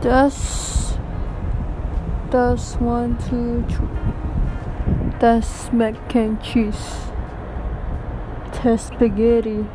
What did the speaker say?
Does does one, two, three. Does mac and cheese. Test spaghetti.